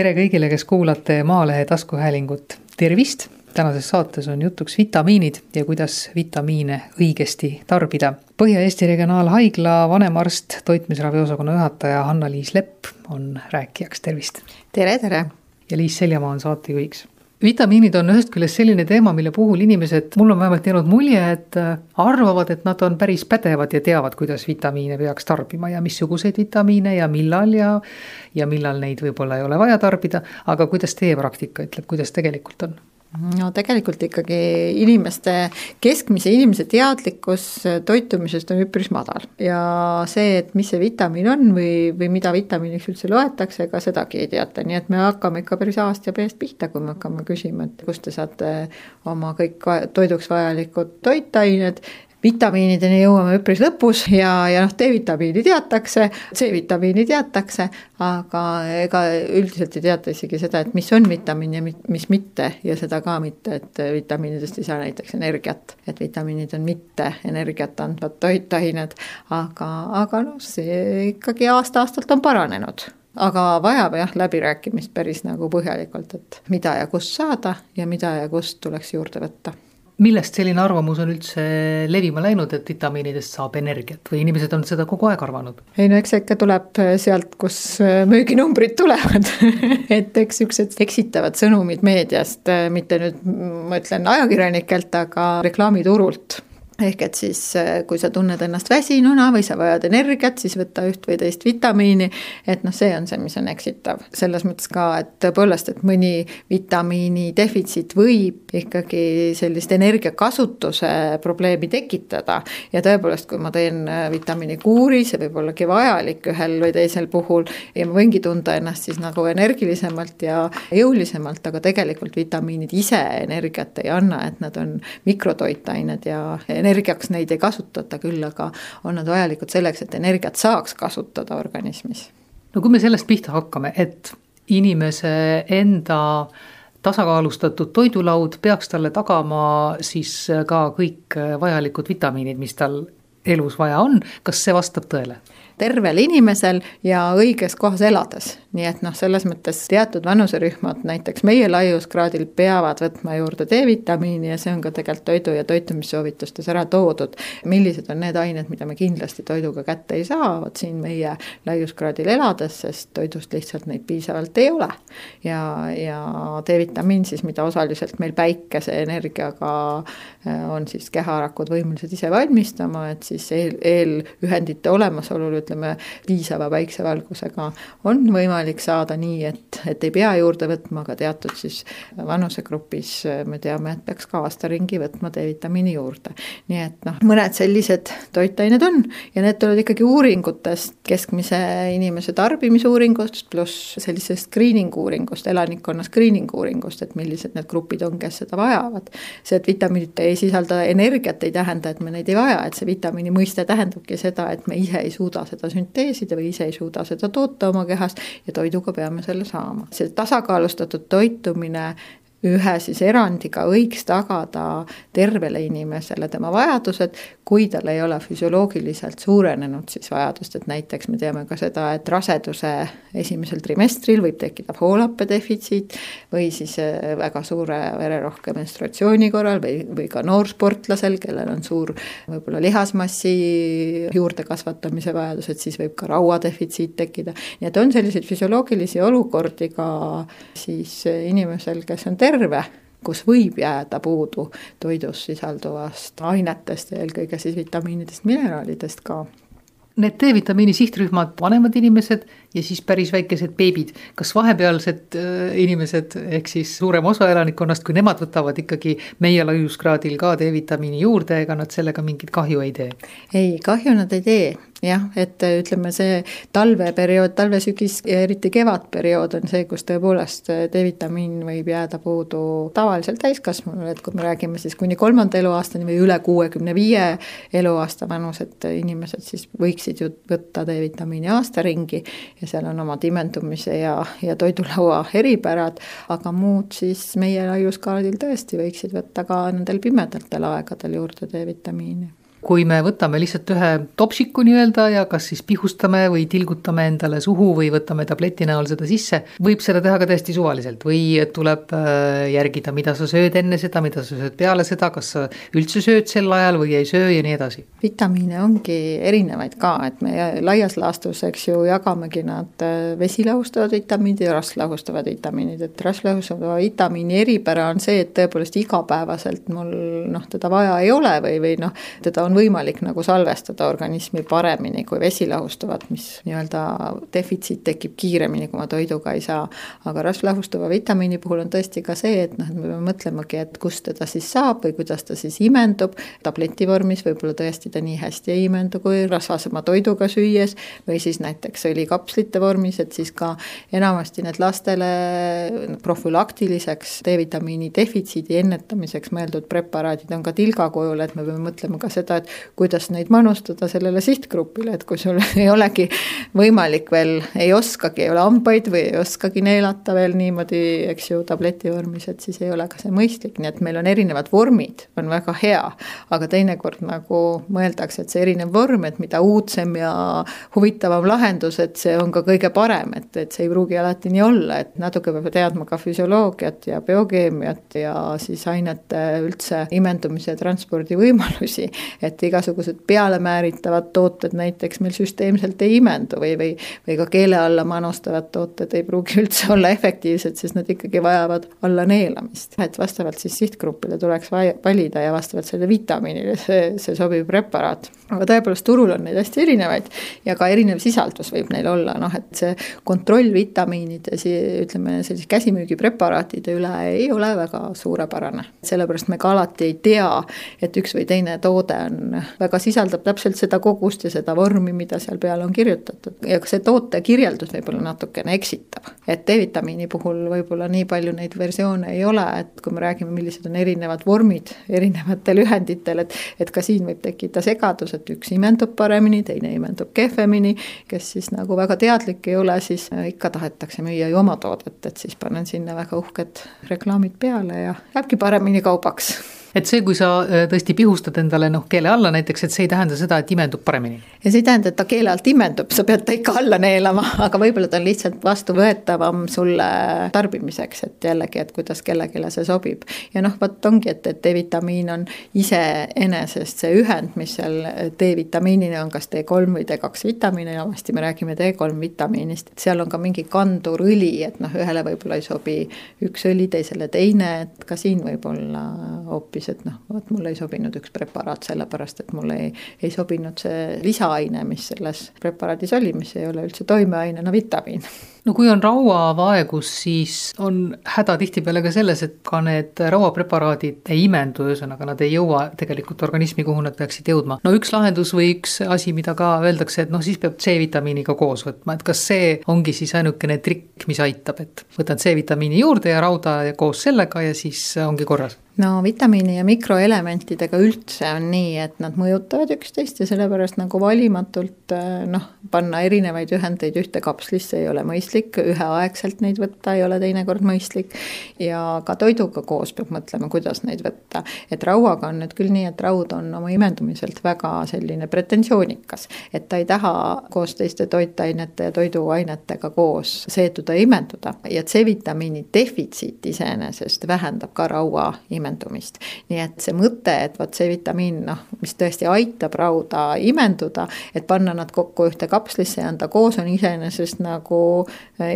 tere kõigile, kes kuulate Maalehe taskuhäälingut, tervist! tänases saates on jutuks vitamiinid ja kuidas vitamiine õigesti tarbida. Põhja-Eesti Regionaalhaigla vanemarst, toitmisraviosakonna juhataja Hanna-Liis Lepp on rääkijaks, tervist! tere, tere! ja Liis Seljamaa on saatejuhiks vitamiinid on ühest küljest selline teema, mille puhul inimesed, mul on vähemalt jäänud mulje, et äh, arvavad, et nad on päris pädevad ja teavad, kuidas vitamiine peaks tarbima ja missuguseid vitamiine ja millal ja ja millal neid võib-olla ei ole vaja tarbida, aga kuidas teie praktika ütleb, kuidas tegelikult on? No tegelikult ikkagi inimeste, keskmise inimese teadlikkus toitumisest on üpris madal. Ja see, et mis see vitamiin on või, või mida vitamiiniks üldse loetakse, ega sedagi ei teata, nii et me hakkame ikka päris A-st ja B-st pihta, kui me hakkame küsima, et kust te saate oma kõik toiduks vajalikud toitained vitamiinideni jõuame üpris lõpus ja, ja noh, D-vitamiini teatakse, C-vitamiini teatakse, aga ega üldiselt ei teata isegi seda, et mis on vitamiin ja mis mitte ja seda ka mitte, et vitamiinidest ei saa näiteks energiat. et vitamiinid on mitte energiat andvad toitained, aga, aga noh, see ikkagi aasta-aastalt on paranenud aga vajab jah, läbirääkimist päris nagu põhjalikult, et mida ja kust saada ja mida ja kust tuleks juurde võtta millest selline arvamus on üldse levima läinud, et vitamiinidest saab energiat või inimesed on seda kogu aeg arvanud? ei no eks see ikka tuleb sealt, kus müüginumbrid tulevad et eks siuksed eksitavad sõnumid meediast, mitte nüüd ma ütlen ajakirjanikelt, aga reklaamiturult ehk et siis, äh, kui sa tunned ennast väsinuna või sa vajad energiat, siis võta üht või teist vitamiini. et noh, see on see, mis on eksitav, selles mõttes ka, et tõepoolest, et mõni vitamiini defitsiit võib ikkagi sellist energiakasutuse probleemi tekitada. ja tõepoolest, kui ma teen äh, vitamiinikuuri, see võib ollagi vajalik ühel või teisel puhul ja ma võingi tunda ennast siis nagu energilisemalt ja jõulisemalt, aga tegelikult vitamiinid ise energiat ei anna, et nad on mikrotoitained ja energia energiaks neid ei kasutata, küll aga on nad vajalikud selleks, et energiat saaks kasutada organismis. no kui me sellest pihta hakkame, et inimese enda tasakaalustatud toidulaud peaks talle tagama siis ka kõik vajalikud vitamiinid, mis tal elus vaja on, kas see vastab tõele? Tervel inimesel ja õiges kohas elades. nii et noh, selles mõttes teatud vanuserühmad näiteks meie laiuskraadil peavad võtma juurde D-vitamiini ja see on ka tegelikult toidu ja toitumissoovitustes ära toodud. millised on need ained, mida me kindlasti toiduga kätte ei saa, vot siin meie laiuskraadil elades, sest toidust lihtsalt neid piisavalt ei ole. ja, ja D-vitamiin siis, mida osaliselt meil päikeseenergiaga äh, on siis keharakud võimelised ise valmistama, et siis eel, eelühendite olemasolul ütleme, piisava päiksevalgusega on võimalik saada nii, et, et ei pea juurde võtma, aga teatud siis vanusegrupis me teame, et peaks ka aasta ringi võtma D-vitamiini juurde. nii et noh, mõned sellised toitained on ja need tulevad ikkagi uuringutest, keskmise inimese tarbimisuuringust pluss sellisest screening uuringust, elanikkonna screening uuringust, et millised need grupid on, kes seda vajavad. see, et vitamiinid ei sisalda energiat, ei tähenda, et me neid ei vaja, et see vitamiini mõiste tähendabki seda, et me ise ei suuda seda seda sünteesida või ise ei suuda seda toota oma kehas ja toiduga peame selle saama. see tasakaalustatud toitumine ühe siis erandiga võiks tagada tervele inimesele tema vajadused, kui tal ei ole füsioloogiliselt suurenenud siis vajadust, et näiteks me teame ka seda, et raseduse esimesel trimestril võib tekkida hoolappe defitsiit või siis äh, väga suure vererohke menstruatsiooni korral või, või ka noorsportlasel, kellel on suur võib-olla lihasmassi juurde kasvatamise vajadus, et siis võib ka rauadefitsiit tekkida. nii et on selliseid füsioloogilisi olukordi ka siis inimesel, kes on terve kus võib jääda puudu toidus sisalduvast ainetest eelkõige siis vitamiinidest, mineraalidest ka. Need D-vitamiini sihtrühmad, vanemad inimesed ja siis päris väikesed beebid. kas vahepealsed äh, inimesed ehk siis suurem osa elanikkonnast, kui nemad võtavad ikkagi meie laiuskraadil ka D-vitamiini juurde, ega nad sellega mingit kahju ei tee? ei, kahju nad ei tee jah, et äh, ütleme, see talveperiood, talve-sügis ja eriti kevadperiood on see, kus tõepoolest äh, D-vitamiin võib jääda puudu tavalisel täiskasvanul, et kui me räägime siis kuni kolmanda eluaastani või üle kuuekümne viie eluaasta vanused inimesed, siis võiksid ju võtta D-vitamiini aasta ringi ja seal on omad imendumise ja, ja toidulaua eripärad, aga muud siis meie laiuskaardil tõesti võiksid võtta ka nendel pimedatel aegadel juurde D-vitamiini kui me võtame lihtsalt ühe topsiku nii-öelda ja kas siis pihustame või tilgutame endale suhu või võtame tableti näol seda sisse, võib seda teha ka täiesti suvaliselt või tuleb äh, järgida, mida sa sööd enne seda, mida sa sööd peale seda, kas sa üldse sööd sel ajal või ei söö ja nii edasi. vitamiine ongi erinevaid ka, et me laias laastus, eks ju, jagamegi nad äh, vesilahustavad vitamiinid ja rasvlahustavad vitamiinid, et rasvlahustava vitamiini eripära on see, et tõepoolest igapäevaselt mul noh, teda vaja ei ole või, või noh, teda on võimalik nagu salvestada organismi paremini kui vesilahustuvat, mis nii-öelda defitsiit tekib kiiremini, kui ma toiduga ei saa. aga rasvlahustuva vitamiini puhul on tõesti ka see, et noh, et me peame mõtlemagi, et kust teda siis saab või kuidas ta siis imendub. tableti vormis võib-olla tõesti ta nii hästi ei imendu kui rasvasema toiduga süües või siis näiteks õlikapslite vormis, et siis ka enamasti need lastele profülaktiliseks D-vitamiini defitsiidi ennetamiseks mõeldud preparaadid on ka tilga kujul, et me peame mõtlema ka seda, et kuidas neid manustada sellele sihtgrupile, et kui sul ei olegi võimalik veel, ei oskagi, ei ole hambaid või ei oskagi neelata veel niimoodi, eks ju, tableti vormis, et siis ei ole ka see mõistlik, nii et meil on erinevad vormid, on väga hea. aga teinekord nagu mõeldakse, et see erinev vorm, et mida uudsem ja huvitavam lahendus, et see on ka kõige parem, et, et see ei pruugi alati nii olla, et natuke peab teadma ka füsioloogiat ja biokeemiat ja siis ainete üldse imendumise ja transpordi võimalusi. et igasugused pealemääritavad tooted näiteks meil süsteemselt ei imendu või, või, või ka keele alla manustavad tooted ei pruugi üldse olla efektiivsed, sest nad ikkagi vajavad alla neelamist. et vastavalt siis sihtgrupile tuleks valida ja vastavalt sellele vitamiinile see, see sobiv preparaat. aga tõepoolest, turul on neid hästi erinevaid ja ka erinev sisaldus võib neil olla, noh et see kontroll vitamiinide, ütleme sellise käsimüügipreparaatide üle ei ole väga suurepärane. sellepärast me ka alati ei tea, et üks või teine toode on, väga sisaldab täpselt seda kogust ja seda vormi, mida seal peal on kirjutatud. ja ka see toote kirjeldus võib-olla natukene eksitab. et D-vitamiini puhul võib-olla nii palju neid versioone ei ole, et kui me räägime, millised on erinevad vormid erinevatel ühenditel, et et ka siin võib tekkida segadus, et üks imendub paremini, teine imendub kehvemini, kes siis nagu väga teadlik ei ole, siis ikka tahetakse müüa ju oma toodet, et siis panen sinna väga uhked reklaamid peale ja lähebki paremini kaubaks et see, kui sa äh, tõesti pihustad endale noh, keele alla näiteks, et see ei tähenda seda, et imendub paremini. ja see ei tähenda, et ta keele alt imendub, sa pead ta ikka alla neelama, aga võib-olla ta on lihtsalt vastuvõetavam sulle tarbimiseks, et jällegi, et kuidas kellelegi see sobib. ja noh, vot ongi, et, et D-vitamiin on iseenesest see ühend, mis seal D-vitamiinina on kas D3 või D2 vitamiin, enamasti me räägime D3 vitamiinist, seal on ka mingi kandurõli, et noh, ühele võib-olla ei sobi üks õli, teisele teine, et ka siin võib olla hoopis hoopis, et noh, vot mulle ei sobinud üks preparaat sellepärast, et mulle ei, ei sobinud see lisaaine, mis selles preparaadis oli, mis ei ole üldse toimeainena vitamiin no kui on rauavaegus, siis on häda tihtipeale ka selles, et ka need rauapreparaadid ei imendu, ühesõnaga nad ei jõua tegelikult organismi, kuhu nad peaksid jõudma. no üks lahendus või üks asi, mida ka öeldakse, et noh, siis peab C-vitamiiniga koos võtma, et kas see ongi siis ainukene trikk, mis aitab, et võtan C-vitamiini juurde ja rauda ja koos sellega ja siis ongi korras? No vitamiini ja mikroelementidega üldse on nii, et nad mõjutavad üksteist ja sellepärast nagu valimatult noh, panna erinevaid ühendeid ühte kapslisse ei ole mõistlik mõistlik, üheaegselt neid võtta ei ole teinekord mõistlik. ja ka toiduga koos peab mõtlema, kuidas neid võtta. et rauaga on nüüd küll nii, et raud on oma imendumiselt väga selline pretensioonikas, et ta ei taha koos teiste toitainete ja toiduainetega koos seetuda ja imenduda ja C-vitamiini defitsiit iseenesest vähendab ka raua imendumist. nii et see mõte, et vot C-vitamiin noh, mis tõesti aitab rauda imenduda, et panna nad kokku ühte kapslisse ja anda koos, on iseenesest nagu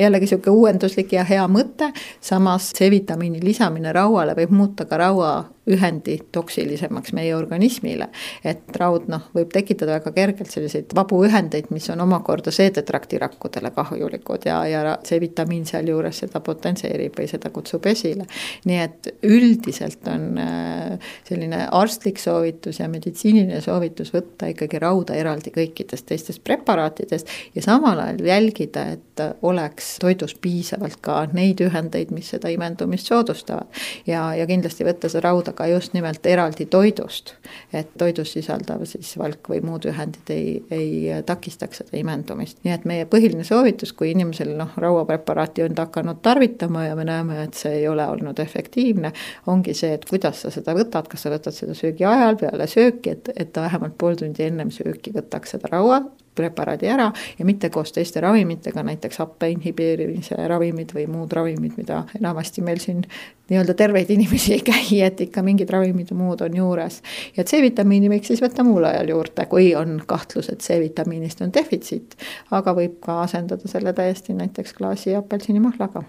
jällegi sihuke uuenduslik ja hea mõte, samas C-vitamiini lisamine rauale võib muuta ka raua ühendi toksilisemaks meie organismile. et raud noh, võib tekitada väga kergelt selliseid vabu ühendeid, mis on omakorda seedetrakti rakkudele kahjulikud ja, ja C-vitamiin sealjuures seda potentseerib või seda kutsub esile. nii et üldiselt on äh, selline arstlik soovitus ja meditsiiniline soovitus võtta ikkagi rauda eraldi kõikidest teistest preparaatidest ja samal ajal jälgida, et oleks toidus piisavalt ka neid ühendeid, mis seda imendumist soodustavad. ja, ja kindlasti võtta seda rauda ka just nimelt eraldi toidust. et toidus sisaldav siis valk või muud ühendid ei, ei takistaks seda imendumist. nii et meie põhiline soovitus, kui inimesel noh, rauapreparaati on ta hakanud tarvitama ja me näeme, et see ei ole olnud efektiivne, ongi see, et kuidas sa seda võtad, kas sa võtad seda söögi ajal, peale sööki, et, et ta vähemalt pool tundi ennem sööki võtaks seda raua preparaadi ära ja mitte koos teiste ravimitega, näiteks happe inhibeerimise ravimid või muud ravimid, mida enamasti meil siin nii-öelda terveid inimesi ei käi, et ikka mingid ravimid ja muud on juures. ja C-vitamiini võiks siis võtta muul ajal juurde, kui on kahtlus, et C-vitamiinist on defitsiit. aga võib ka asendada selle täiesti näiteks klaasi apelsinimahlaga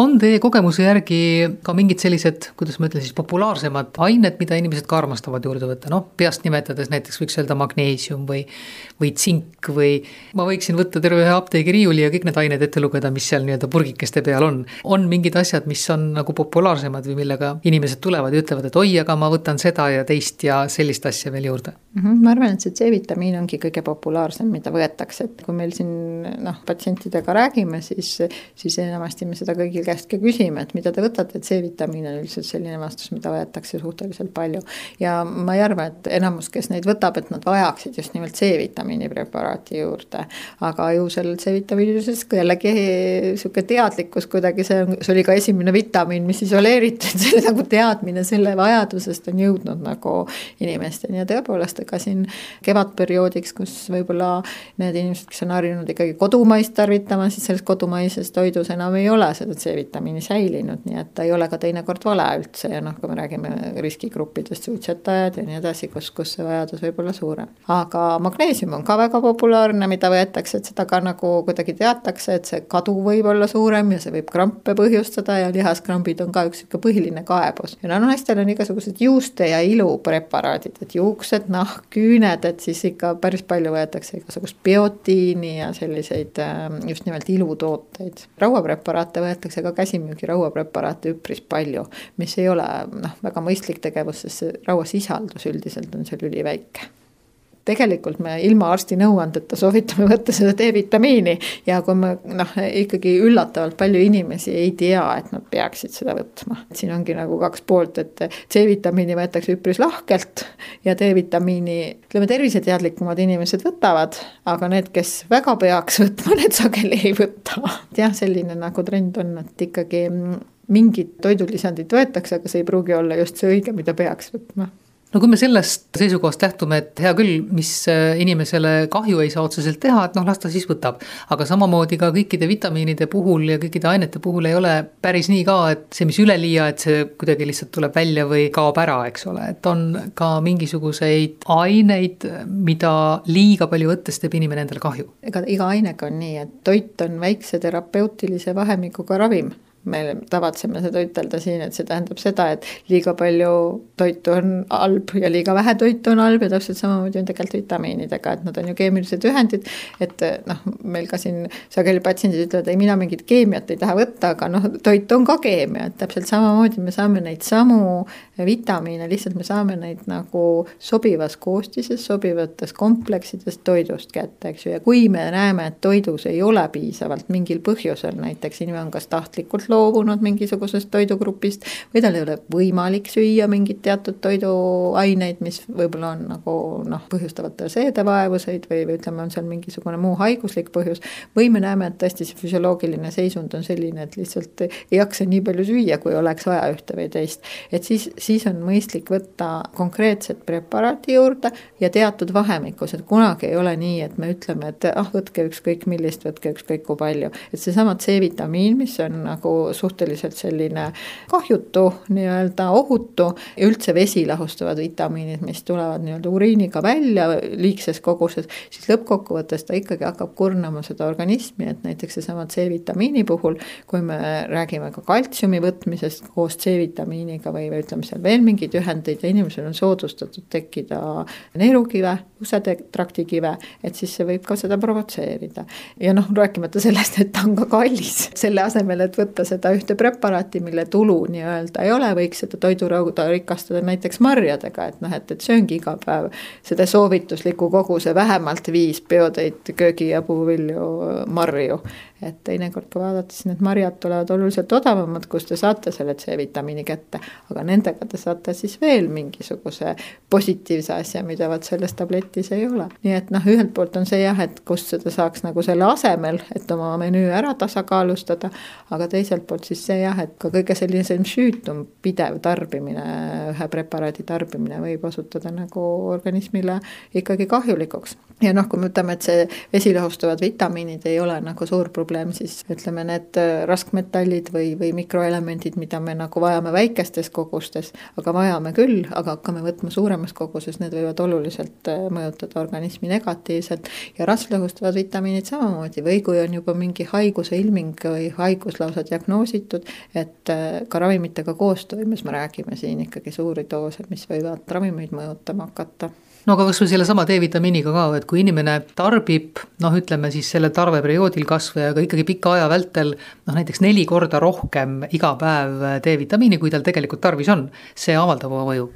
on teie kogemuse järgi ka mingid sellised, kuidas ma ütlen siis, populaarsemad ained, mida inimesed ka armastavad juurde võtta, noh, peast nimetades näiteks võiks öelda magneesium või, või tsink või ma võiksin võtta terve ühe apteegiriiuli ja kõik need ained ette lugeda, mis seal nii-öelda purgikeste peal on. on mingid asjad, mis on nagu populaarsemad või millega inimesed tulevad ja ütlevad, et oi, aga ma võtan seda ja teist ja sellist asja veel juurde ma arvan, et see C-vitamiin ongi kõige populaarsem, mida võetakse, et kui meil siin noh, patsientidega räägime, siis, siis enamasti me seda kõigil käest ka küsime, et mida te võtate, et C-vitamiin on üldiselt selline vastus, mida võetakse suhteliselt palju. ja ma ei arva, et enamus, kes neid võtab, et nad vajaksid just nimelt C-vitamiini preparaati juurde. aga ju sellel C-vitamiinil jällegi sihuke teadlikkus kuidagi, see see oli ka esimene vitamiin, mis isoleeritud, see nagu teadmine selle vajadusest on jõudnud nagu inimesteni ja tõepoolest, ega siin kevadperioodiks, kus võib-olla need inimesed, kes on harjunud ikkagi kodumaist tarvitama, siis selles kodumaises toidus enam ei ole seda C-vitamiini säilinud, nii et ta ei ole ka teinekord vale üldse ja noh, kui me räägime riskigruppidest, suitsetajad ja nii edasi, kus, kus see vajadus võib olla suurem. aga magneesium on ka väga populaarne, mida võetakse, et seda ka nagu kuidagi teatakse, et see kadu võib olla suurem ja see võib krampe põhjustada ja lihaskrambid on ka üks sihuke põhiline kaebus. ja no naistel on igasugused juuste ja ilupreparaadid, et juuksed, nahk, küüned, et siis ikka päris palju võetakse igasugust biotiini ja selliseid ähm, just nimelt ilutooteid. rauapreparaate võetakse ka käsimüügi rauapreparaate üpris palju, mis ei ole noh, väga mõistlik tegevus, sest see rauasisaldus üldiselt on seal üliväike tegelikult me ilma arsti nõuandeta soovitame võtta seda D-vitamiini ja kui me noh, ikkagi üllatavalt palju inimesi ei tea, et nad peaksid seda võtma. siin ongi nagu kaks poolt, et C-vitamiini võetakse üpris lahkelt ja D-vitamiini ütleme, terviseteadlikumad inimesed võtavad, aga need, kes väga peaks võtma, need sageli ei võta. jah, selline nagu trend on, et ikkagi mingit toidulisandit võetakse, aga see ei pruugi olla just see õige, mida peaks võtma no kui me sellest seisukohast lähtume, et hea küll, mis äh, inimesele kahju ei saa otseselt teha, et noh, las ta siis võtab. aga samamoodi ka kõikide vitamiinide puhul ja kõikide ainete puhul ei ole päris nii ka, et see, mis üleliia, et see kuidagi lihtsalt tuleb välja või kaob ära, eks ole, et on ka mingisuguseid aineid, mida liiga palju võttes teeb inimene endale kahju. ega iga ainega on nii, et toit on väikse terapeutilise vahemikuga ravim me tavatseme seda ütelda siin, et see tähendab seda, et liiga palju toitu on halb ja liiga vähe toitu on halb ja täpselt samamoodi on tegelikult vitamiinidega, et nad on ju keemilised ühendid. et noh, meil ka siin sageli patsiendid ütlevad, ei mina mingit keemiat ei taha võtta, aga noh, toit on ka keemia, et täpselt samamoodi me saame neid samu vitamiine, lihtsalt me saame neid nagu sobivas koostises, sobivates kompleksides toidust kätte, eks ju, ja kui me näeme, et toidus ei ole piisavalt mingil põhjusel, näiteks inimene on kas tahtlikult loobunud mingisugusest toidugrupist või tal ei ole võimalik süüa mingeid teatud toiduaineid, mis võib-olla on nagu noh, põhjustavad tal seedevaevuseid või, või ütleme, on seal mingisugune muu haiguslik põhjus. või me näeme, et tõesti see füsioloogiline seisund on selline, et lihtsalt ei jaksa nii palju süüa, kui oleks vaja ühte või teist. et siis, siis on mõistlik võtta konkreetset preparaati juurde ja teatud vahemikus, et kunagi ei ole nii, et me ütleme, et ah, võtke ükskõik millist, võtke ükskõik kui palju. et seesama C-vitamiin, mis on nagu suhteliselt selline kahjutu, nii-öelda ohutu ja üldse vesi lahustavad vitamiinid, mis tulevad nii-öelda uriiniga välja liigses koguses, siis lõppkokkuvõttes ta ikkagi hakkab kurnama seda organismi, et näiteks seesama C-vitamiini puhul, kui me räägime ka kaltsiumi võtmisest koos C-vitamiiniga või, või ütleme seal veel mingeid ühendeid ja inimesel on soodustatud tekkida neerukive, usetraktikive, et siis see võib ka seda provotseerida. ja noh, rääkimata sellest, et ta on ka kallis, selle asemel, et võtta seda ühte preparaati, mille tulu nii-öelda ei ole, võiks seda toidurauda rikastada näiteks marjadega, et noh, et, et sööngi iga päev seda soovitusliku koguse vähemalt viis peotäit köögi ja puuvilju marju. Et teinekord ka vaadates need marjad tulevad oluliselt odavamad, kus te saate selle C-vitamiini kätte, aga nendega te saate siis veel mingisuguse positiivse asja, mida vot selles tabletis ei ole. nii et noh, ühelt poolt on see jah, et kust seda saaks nagu selle asemel, et oma menüü ära tasakaalustada, aga teiselt poolt siis see jah, et ka kõige sellisem süütum pidev tarbimine, ühe preparaadi tarbimine võib osutuda nagu organismile ikkagi kahjulikuks. ja noh, kui me ütleme, et see vesilahustavad vitamiinid ei ole nagu suur probleem, siis ütleme, need raskmetallid või, või mikroelemendid, mida me nagu vajame väikestes kogustes, aga vajame küll, aga hakkame võtma suuremas koguses, need võivad oluliselt äh, mõjutada organismi negatiivselt. Ja rasvlõhustavad vitamiinid samamoodi. Või kui on juba mingi haiguse ilming või haigus lausa diagnoositud, et äh, ka ravimitega koostoimes me räägime siin ikkagi suuri doose, mis võivad ravimeid mõjutama hakata no aga kasvõi sellesama D-vitamiiniga ka, et kui inimene tarbib noh, ütleme siis sellel tarveperioodil kas või, aga ikkagi pika aja vältel noh, näiteks neli korda rohkem iga päev D-vitamiini, kui tal tegelikult tarvis on, see avaldab oma mõju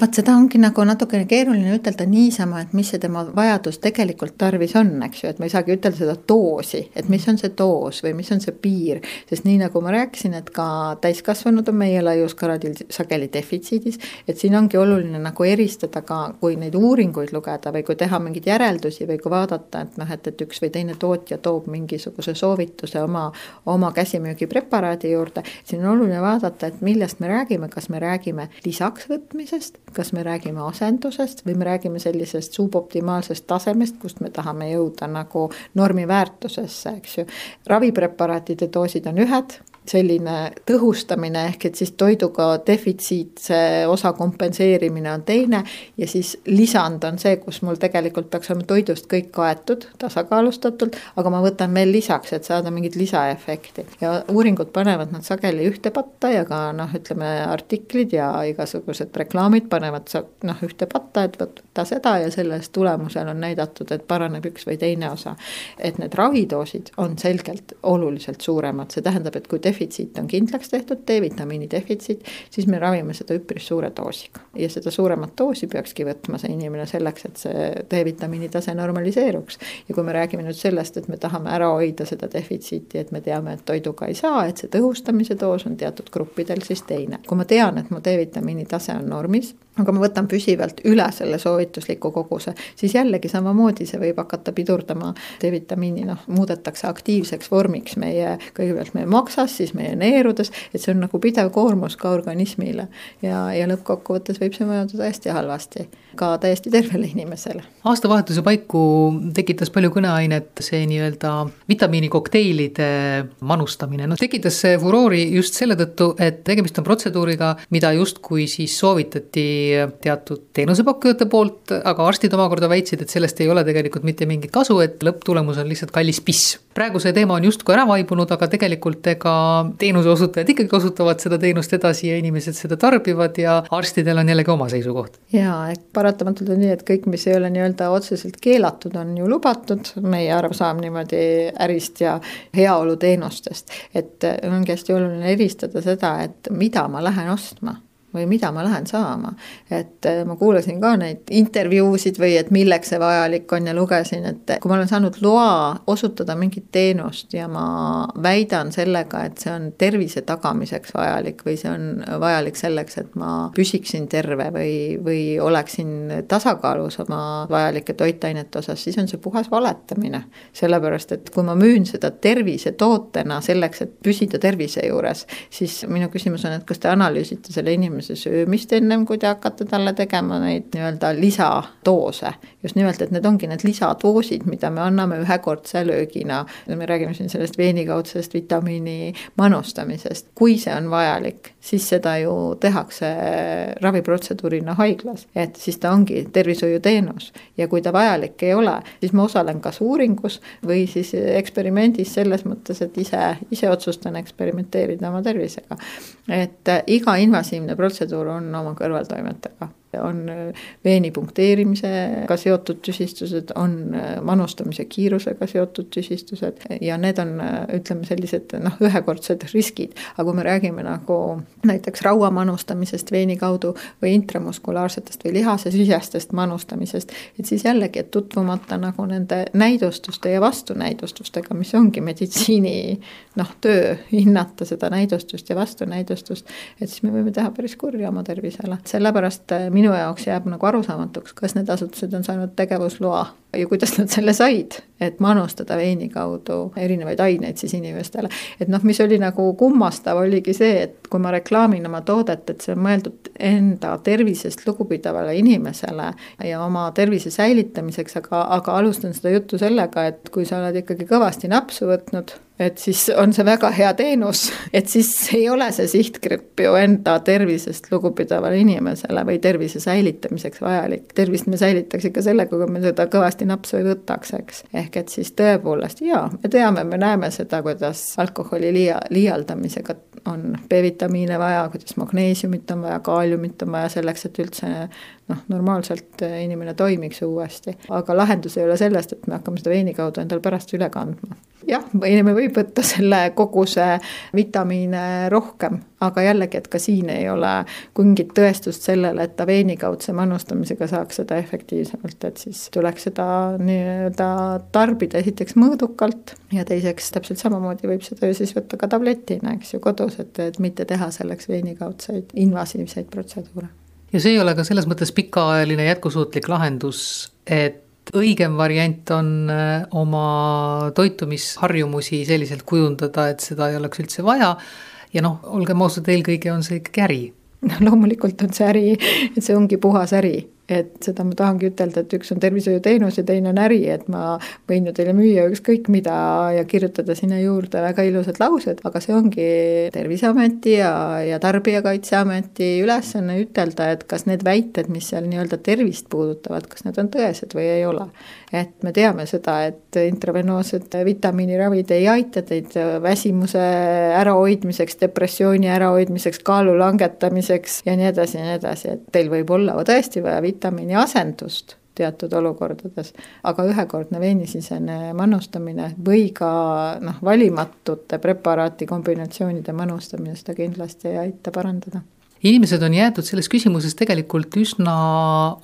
vot seda ongi nagu natukene keeruline ütelda niisama, et mis see tema vajadus tegelikult tarvis on, eks ju, et ma ei saagi ütelda seda doosi, et mis on see doos või mis on see piir. sest nii nagu ma rääkisin, et ka täiskasvanud on meie laiuskaradil sageli defitsiidis, et siin ongi oluline nagu eristada ka, kui neid uuringuid lugeda või kui teha mingeid järeldusi või kui vaadata, et noh, et, et üks või teine tootja toob mingisuguse soovituse oma, oma käsimüügipreparaadi juurde, siin on oluline vaadata, et millest me räägime, kas me räägime lisaks võtmisest kas me räägime asendusest või me räägime sellisest suboptimaalsest tasemest, kust me tahame jõuda nagu normiväärtusesse, eks ju. ravipreparaatide doosid on ühed selline tõhustamine ehk et siis toiduga defitsiitse osa kompenseerimine on teine ja siis lisand on see, kus mul tegelikult peaks olema toidust kõik kaetud tasakaalustatult, aga ma võtan veel lisaks, et saada mingit lisaefekti. ja uuringud panevad nad sageli ühte patta ja ka noh, ütleme artiklid ja igasugused reklaamid panevad noh, ühte patta, et võta seda ja sellest tulemusel on näidatud, et paraneb üks või teine osa. et need ravidoosid on selgelt oluliselt suuremad, see tähendab, et kui defitsiit on kindlaks tehtud, D-vitamiini defitsiit, siis me ravime seda üpris suure doosiga. ja seda suuremat doosi peakski võtma see inimene selleks, et see D-vitamiini tase normaliseeruks. ja kui me räägime nüüd sellest, et me tahame ära hoida seda defitsiiti, et me teame, et toiduga ei saa, et see tõhustamise doos on teatud gruppidel siis teine. kui ma tean, et mu D-vitamiini tase on normis, aga ma võtan püsivalt üle selle soovitusliku koguse, siis jällegi samamoodi see võib hakata pidurdama D-vitamiini, noh, muudetakse aktiivseks vormiks meie, kõigepealt meie maksas, siis meie neerudes, et see on nagu pidev koormus ka organismile. ja, ja lõppkokkuvõttes võib see mõjuda hästi halvasti ka täiesti tervele inimesele. aastavahetuse paiku tekitas palju kõneainet see nii-öelda vitamiinikokteilide manustamine, noh tekitas see furoori just selle tõttu, et tegemist on protseduuriga, mida justkui siis soovitati teatud teenusepakkujate poolt, aga arstid omakorda väitsid, et sellest ei ole tegelikult mitte mingit kasu, et lõpptulemus on lihtsalt kallis piss. praegu see teema on justkui ära vaibunud, aga tegelikult ega teenuseosutajad ikkagi osutavad seda teenust edasi ja inimesed seda tarbivad ja arstidel on jällegi oma seisukoht. jaa, et paratamatult on nii, et kõik, mis ei ole nii-öelda otseselt keelatud, on ju lubatud, meie arusaam niimoodi ärist ja heaoluteenustest. et ongi hästi oluline eristada seda, et mida ma lähen ostma või mida ma lähen saama. et äh, ma kuulasin ka neid intervjuusid või et milleks see vajalik on ja lugesin, et kui ma olen saanud loa osutada mingit teenust ja ma väidan sellega, et see on tervise tagamiseks vajalik või see on vajalik selleks, et ma püsiksin terve või, või oleksin tasakaalus oma vajalike toitainete osas, siis on see puhas valetamine. sellepärast, et kui ma müün seda tervisetootena selleks, et püsida tervise juures, siis minu küsimus on, et kas te analüüsite selle inimese inimese söömist ennem, kui te hakkate talle tegema neid nii-öelda lisadoose. just nimelt, et need ongi need lisadoosid, mida me anname ühekordse löögina. me räägime siin sellest veenikaudsest vitamiini manustamisest, kui see on vajalik, siis seda ju tehakse raviprotseduurina haiglas, et siis ta ongi tervishoiuteenus ja kui ta vajalik ei ole, siis ma osalen kas uuringus või siis eksperimendis selles mõttes, et ise, ise otsustan eksperimenteerida oma tervisega. et iga invasiivne protseduur on oma kõrvaltoimetega on veeni punkteerimisega seotud tüsistused, on manustamise kiirusega seotud tüsistused ja need on, ütleme, sellised noh, ühekordsed riskid. aga kui me räägime nagu näiteks raua manustamisest veeni kaudu või intramuskulaarsetest või lihasesisestest manustamisest, et siis jällegi, et tutvumata nagu nende näidustuste ja vastunäidustustega, mis ongi meditsiini noh, töö, hinnata seda näidustust ja vastunäidustust, et siis me võime teha päris kurja oma tervisele. sellepärast minu jaoks jääb nagu arusaamatuks, kas need asutused on saanud tegevusloa ja kuidas nad selle said, et manustada veini kaudu erinevaid aineid siis inimestele. et noh, mis oli nagu kummastav, oligi see, et kui ma reklaamin oma toodet, et see on mõeldud enda tervisest lugupidavale inimesele ja oma tervise säilitamiseks, aga, aga alustan seda juttu sellega, et kui sa oled ikkagi kõvasti napsu võtnud et siis on see väga hea teenus, et siis ei ole see sihtgrupp ju enda tervisest lugupidavale inimesele või tervise säilitamiseks vajalik. tervist me säilitaks ikka sellega, kui me seda kõvasti napsu ei võtaks, eks. ehk et siis tõepoolest jaa, me teame, me näeme seda, kuidas alkoholi liia, liialdamisega on B-vitamiine vaja, kuidas magneesiumit on vaja, kaaliumit on vaja selleks, et üldse noh, normaalselt inimene toimiks uuesti. aga lahendus ei ole sellest, et me hakkame seda veini kaudu endale pärast üle kandma jah, inimene võib võtta selle koguse vitamiine rohkem, aga jällegi, et ka siin ei ole mingit tõestust sellele, et ta veenikaudse manustamisega saaks seda efektiivsemalt, et siis tuleks seda nii-öelda tarbida esiteks mõõdukalt ja teiseks täpselt samamoodi võib seda ju siis võtta ka tabletina, eks ju, kodus, et, et mitte teha selleks veenikaudseid invasiivseid protseduure. Ja see ei ole ka selles mõttes pikaajaline jätkusuutlik lahendus, et õigem variant on äh, oma toitumisharjumusi selliselt kujundada, et seda ei oleks üldse vaja. ja noh, olgem ausad, eelkõige on see ikkagi äri. noh, loomulikult on see äri, et see ongi puhas äri et seda ma tahangi ütelda, et üks on tervishoiuteenus ja teine on äri, et ma võin ju teile müüa ükskõik mida ja kirjutada sinna juurde väga ilusad laused, aga see ongi Terviseameti ja, ja Tarbijakaitseameti ülesanne ütelda, et kas need väited, mis seal nii-öelda tervist puudutavad, kas need on tõesed või ei ole. Et me teame seda, et intravenoossed vitamiiniravid ei aita teid väsimuse ärahoidmiseks, depressiooni ärahoidmiseks, kaalu langetamiseks ja nii edasi ja nii edasi, et teil võib olla tõesti vaja vitamiini asendust teatud olukordades, aga ühekordne veenisisene manustamine või ka noh, valimatute preparaati kombinatsioonide manustamine seda kindlasti ei aita parandada inimesed on jäetud selles küsimuses tegelikult üsna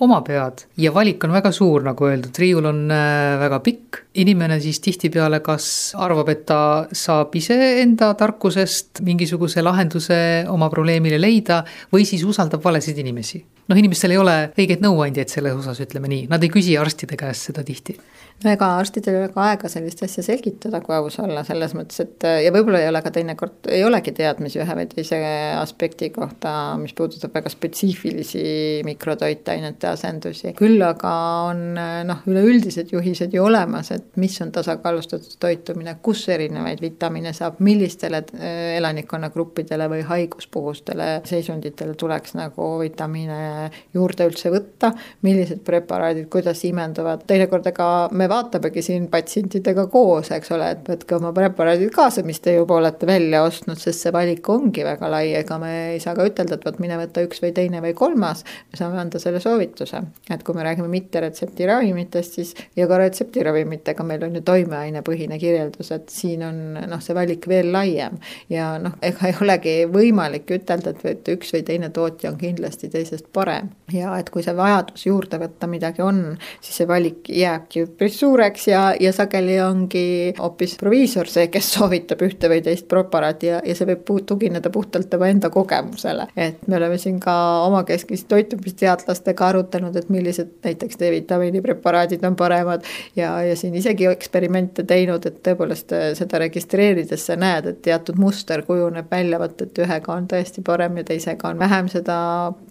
oma pead ja valik on väga suur, nagu öeldud, riiul on äh, väga pikk. inimene siis tihtipeale kas arvab, et ta saab ise enda tarkusest mingisuguse lahenduse oma probleemile leida või siis usaldab valesid inimesi noh, inimestel ei ole õigeid nõuandjaid selles osas, ütleme nii, nad ei küsi arstide käest seda tihti. Ega arstidel ei ole ka aega sellist asja selgitada, kui aus olla, selles mõttes, et ja võib-olla ei ole ka teinekord, ei olegi teadmisi ühe või teise aspekti kohta, mis puudutab väga spetsiifilisi mikrotoitainete asendusi. küll aga on noh, üleüldised juhised ju olemas, et mis on tasakaalustatud toitumine, kus erinevaid vitamiine saab, millistele äh, elanikkonnagruppidele või haiguspuhustele seisunditele tuleks nagu vitamiine juurde üldse võtta, millised preparaadid, kuidas imenduvad, teinekord ega me vaatamegi siin patsientidega koos, eks ole, et võtke oma preparaadid kaasa, mis te juba olete välja ostnud, sest see valik ongi väga lai, ega me ei saa ka ütelda, et vot mine võta üks või teine või kolmas, me saame anda selle soovituse. et kui me räägime mitteretsepti ravimitest, siis ja ka retseptiravimitega meil on ju toimeainepõhine kirjeldus, et siin on noh, see valik veel laiem ja noh, ega ei olegi võimalik ütelda, et üks või teine tootja on kindlasti teisest parem. ja et kui see vajadus juurde võtta midagi on, siis see valik jääbki üpris suureks ja, ja sageli ongi hoopis proviisor see, kes soovitab ühte või teist preparaati ja, ja see võib tugineda puhtalt tema enda kogemusele. et me oleme siin ka omakeskist toitumisteadlastega arutanud, et millised näiteks D-vitamiini preparaadid on paremad ja, ja siin isegi eksperimente teinud, et tõepoolest äh, seda registreerides sa näed, et teatud muster kujuneb välja, vot et ühega on tõesti parem ja teisega on vähem seda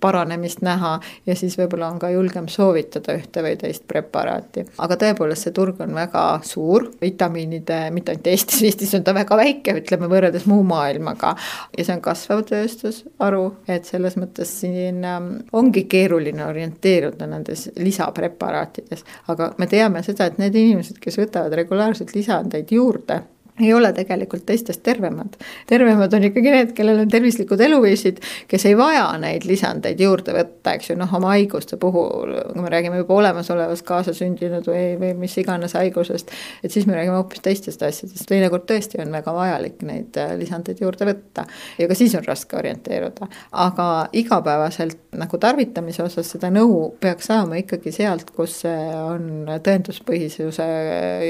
paranemist näha ja siis võib-olla on ka julgem soovitada ühte või teist preparaati. aga tõepoolest, see turg on väga suur, vitamiinide, mitte ainult Eestis, Eestis on ta väga väike, ütleme võrreldes muu maailmaga. ja see on kasvav tööstusharu, et selles mõttes siin ähm, ongi keeruline orienteeruda nendes lisapreparaatides. aga me teame seda, et need inimesed, kes võtavad regulaarselt lisandeid juurde ei ole tegelikult teistest tervemad. tervemad on ikkagi need, kellel on tervislikud eluviisid, kes ei vaja neid lisandeid juurde võtta, eks ju, noh, oma haiguste puhul, kui me räägime juba olemasolevast kaasasündinud või, või mis iganes haigusest, et siis me räägime hoopis teistest asjadest, teinekord tõesti on väga vajalik neid äh, lisandeid juurde võtta ja ka siis on raske orienteeruda. aga igapäevaselt nagu tarvitamise osas seda nõu peaks saama ikkagi sealt, kus see on tõenduspõhisuse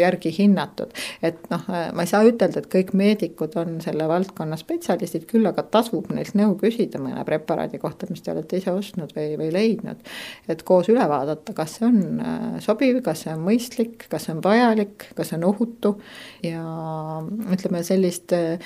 järgi hinnatud, et noh, ma ei saa saa ütelda, et kõik meedikud on selle valdkonna spetsialistid, küll aga tasub neilt nõu küsida mõne preparaadi kohta, mis te olete ise ostnud või, või leidnud. et koos üle vaadata, kas see on äh, sobiv, kas see on mõistlik, kas see on vajalik, kas see on ohutu ja ütleme sellist äh,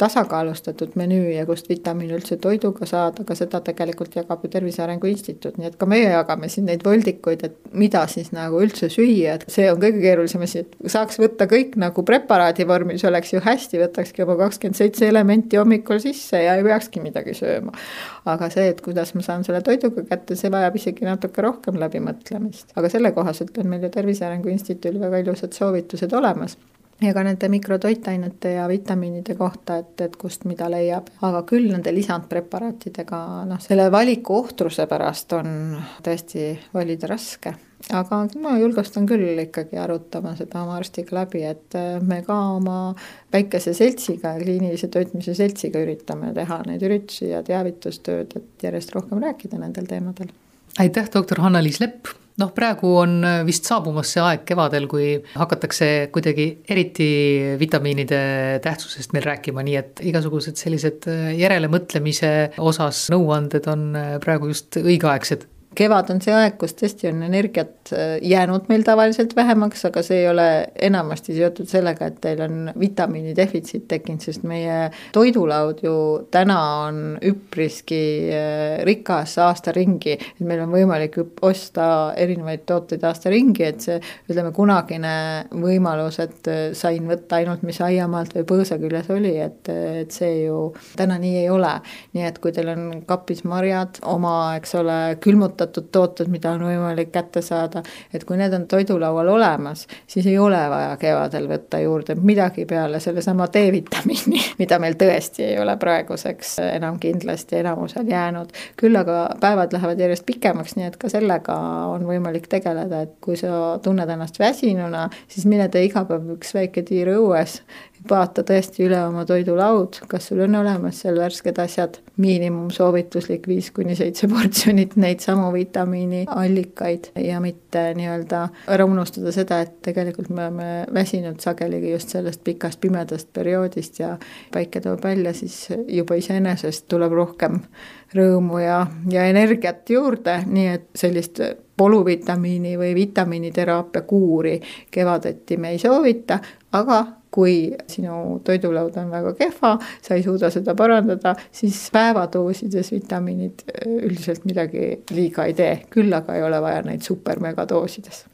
tasakaalustatud menüü ja kust vitamiine üldse toiduga saada, ka seda tegelikult jagab ju Tervise Arengu Instituut, nii et ka meie jagame siin neid voldikuid, et mida siis nagu üldse süüa, et see on kõige keerulisem asi, et saaks võtta kõik nagu preparaadi vormis, oleks ju hästi, võtakski oma kakskümmend seitse elementi hommikul sisse ja ei peakski midagi sööma. aga see, et kuidas ma saan selle toiduga kätte, see vajab isegi natuke rohkem läbimõtlemist, aga selle kohaselt on meil ju Tervise Arengu Instituudil väga ilusad soovitused olemas ja ka nende mikrotoitainete ja vitamiinide kohta, et, et kust mida leiab, aga küll nende lisandpreparaatidega noh, selle valiku ohtruse pärast on tõesti valida raske. Aga ma julgustan küll ikkagi arutama seda oma arstiga läbi, et me ka oma väikese seltsiga, kliinilise toitmise seltsiga üritame teha neid üritusi ja teavitustööd, et järjest rohkem rääkida nendel teemadel. aitäh, doktor Hanna-Liis Lepp noh, praegu on äh, vist saabumas see aeg kevadel, kui hakatakse kuidagi eriti vitamiinide tähtsusest meil rääkima, nii et igasugused sellised äh, järelemõtlemise osas nõuanded on äh, praegu just õigeaegsed kevad on see aeg, kus tõesti on energiat äh, jäänud meil tavaliselt vähemaks, aga see ei ole enamasti seotud sellega, et teil on vitamiini defitsiit tekkinud, sest meie toidulaud ju täna on üpriski äh, rikas aasta ringi. et meil on võimalik osta erinevaid tooteid aasta ringi, et see ütleme, kunagine võimalus, et äh, sain võtta ainult, mis aiamaalt või põõsa küljes oli, et, et see ju täna nii ei ole. nii et kui teil on kapis marjad, oma, eks ole, külmutatud kasutatud tooted, mida on võimalik kätte saada, et kui need on toidulaual olemas, siis ei ole vaja kevadel võtta juurde midagi peale sellesama D-vitamiini, mida meil tõesti ei ole praeguseks enam kindlasti enamusel jäänud. küll aga päevad lähevad järjest pikemaks, nii et ka sellega on võimalik tegeleda, et kui sa tunned ennast väsinuna, siis mine tee iga päev üks väike tiir õues vaata tõesti üle oma toidulaud, kas sul on olemas seal värsked asjad, miinimum soovituslik viis kuni seitse portsjonit neid samu vitamiiniallikaid ja mitte nii-öelda ära unustada seda, et tegelikult me oleme väsinud sageli just sellest pikast pimedast perioodist ja päike toob välja, siis juba iseenesest tuleb rohkem rõõmu ja, ja energiat juurde, nii et sellist poluvitamiini või vitamiiniteraapia kuuri kevadeti me ei soovita, aga kui sinu toidulaud on väga kehva, sa ei suuda seda parandada, siis päevadoosides vitamiinid üldiselt midagi liiga ei tee, küll aga ei ole vaja neid super-megadoosides